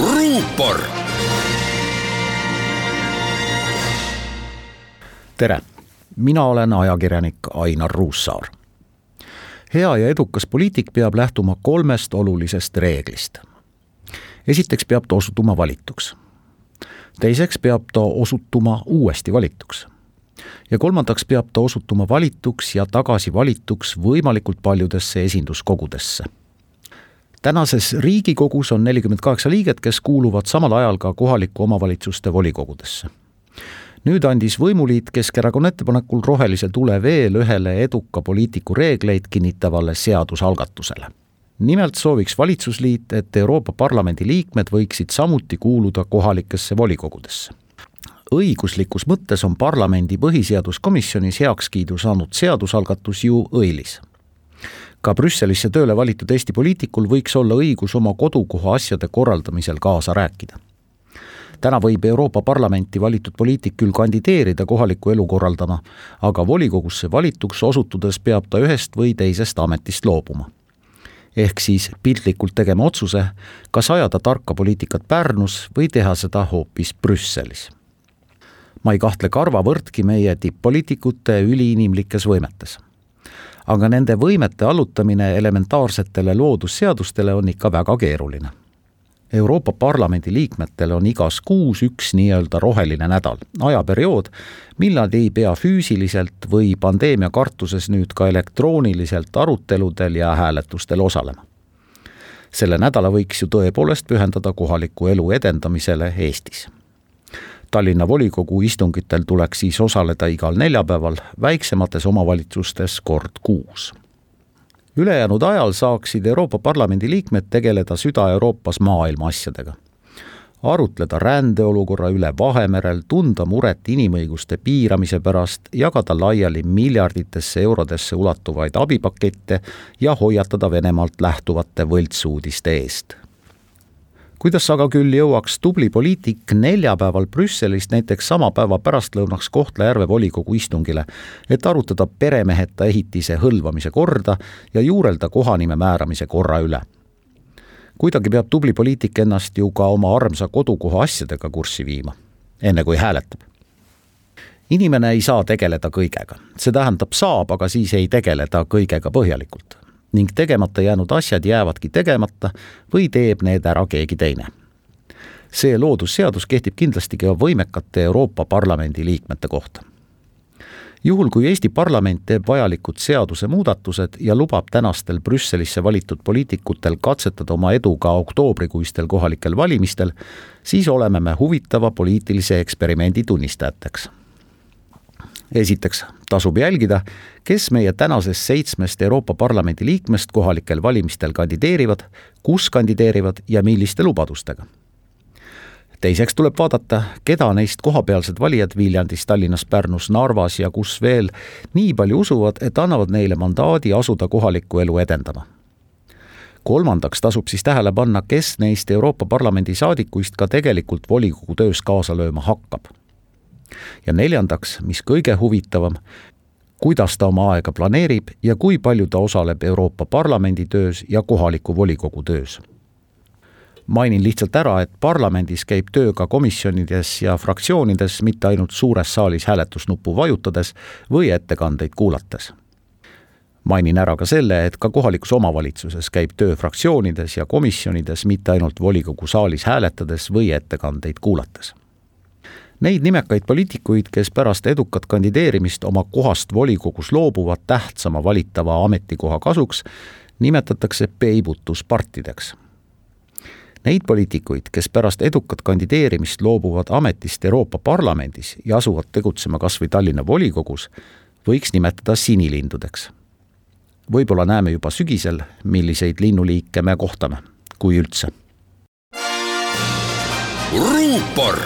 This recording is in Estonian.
ruupor. tere, mina olen ajakirjanik Ainar Ruussaar. hea ja edukas poliitik peab lähtuma kolmest olulisest reeglist. esiteks peab ta osutuma valituks. teiseks peab ta osutuma uuesti valituks ja kolmandaks peab ta osutuma valituks ja tagasi valituks võimalikult paljudesse esinduskogudesse tänases Riigikogus on nelikümmend kaheksa liiget, kes kuuluvad samal ajal ka kohalike omavalitsuste volikogudesse. nüüd andis võimuliit Keskerakonna ettepanekul rohelise tule veel ühele eduka poliitiku reegleid kinnitavale seadusalgatusele. nimelt sooviks valitsusliit, et Euroopa Parlamendi liikmed võiksid samuti kuuluda kohalikesse volikogudesse õiguslikus mõttes on parlamendi põhiseaduskomisjonis heakskiidu saanud seadusalgatus ju õilis ka Brüsselisse tööle valitud Eesti poliitikul võiks olla õigus oma kodukoha asjade korraldamisel kaasa rääkida. täna võib Euroopa Parlamenti valitud poliitik küll kandideerida kohalikku elu korraldama, aga volikogusse valituks osutudes peab ta ühest või teisest ametist loobuma. ehk siis piltlikult tegema otsuse, kas ajada tarka poliitikat Pärnus või teha seda hoopis Brüsselis ma ei kahtle karvavõrdki meie tipp-poliitikute üliinimlikes võimetes aga nende võimete allutamine elementaarsetele loodusseadustele on ikka väga keeruline. Euroopa Parlamendi liikmetel on igas kuus üks nii-öelda roheline nädal, ajaperiood, mil nad ei pea füüsiliselt või pandeemia kartuses nüüd ka elektrooniliselt aruteludel ja hääletustel osalema. selle nädala võiks ju tõepoolest pühendada kohaliku elu edendamisele Eestis Tallinna volikogu istungitel tuleks siis osaleda igal neljapäeval, väiksemates omavalitsustes kord kuus. ülejäänud ajal saaksid Euroopa Parlamendi liikmed tegeleda Süda-Euroopas maailma asjadega. arutleda rändeolukorra üle Vahemerel, tunda muret inimõiguste piiramise pärast, jagada laiali miljarditesse eurodesse ulatuvaid abipakette ja hoiatada Venemaalt lähtuvate võltsuudiste eest kuidas aga küll jõuaks tubli poliitik neljapäeval Brüsselist näiteks sama päeva pärastlõunaks Kohtla-Järve volikogu istungile, et arutada peremeheta ehitise hõlvamise korda ja juurelda kohanime määramise korra üle. kuidagi peab tubli poliitik ennast ju ka oma armsa kodukoha asjadega kurssi viima, enne kui hääletab. Inimene ei saa tegeleda kõigega, see tähendab, saab, aga siis ei tegele ta kõigega põhjalikult ning tegemata jäänud asjad jäävadki tegemata või teeb need ära keegi teine. see loodusseadus kehtib kindlasti ka võimekate Euroopa Parlamendi liikmete kohta. juhul, kui Eesti parlament teeb vajalikud seadusemuudatused ja lubab tänastel Brüsselisse valitud poliitikutel katsetada oma edu ka oktoobrikuistel kohalikel valimistel, siis oleme me huvitava poliitilise eksperimendi tunnistajateks esiteks tasub jälgida, kes meie tänasest seitsmest Euroopa Parlamendi liikmest kohalikel valimistel kandideerivad, kus kandideerivad ja milliste lubadustega. teiseks tuleb vaadata, keda neist kohapealsed valijad Viljandis, Tallinnas, Pärnus, Narvas ja kus veel nii palju usuvad, et annavad neile mandaadi asuda kohalikku elu edendama kolmandaks tasub siis tähele panna, kes neist Euroopa Parlamendi saadikuist ka tegelikult volikogu töös kaasa lööma hakkab ja neljandaks, mis kõige huvitavam, kuidas ta oma aega planeerib ja kui palju ta osaleb Euroopa Parlamendi töös ja kohaliku volikogu töös. mainin lihtsalt ära, et parlamendis käib töö ka komisjonides ja fraktsioonides, mitte ainult suures saalis hääletusnuppu vajutades või ettekandeid kuulates mainin ära ka selle, et ka kohalikus omavalitsuses käib töö fraktsioonides ja komisjonides, mitte ainult volikogu saalis hääletades või ettekandeid kuulates Neid nimekaid poliitikuid, kes pärast edukat kandideerimist oma kohast volikogus loobuvad tähtsama valitava ametikoha kasuks, nimetatakse peibutuspartideks. Neid poliitikuid, kes pärast edukat kandideerimist loobuvad ametist Euroopa Parlamendis ja asuvad tegutsema kas või Tallinna volikogus, võiks nimetada sinilindudeks. võib-olla näeme juba sügisel, milliseid linnuliike me kohtame, kui üldse. ruupor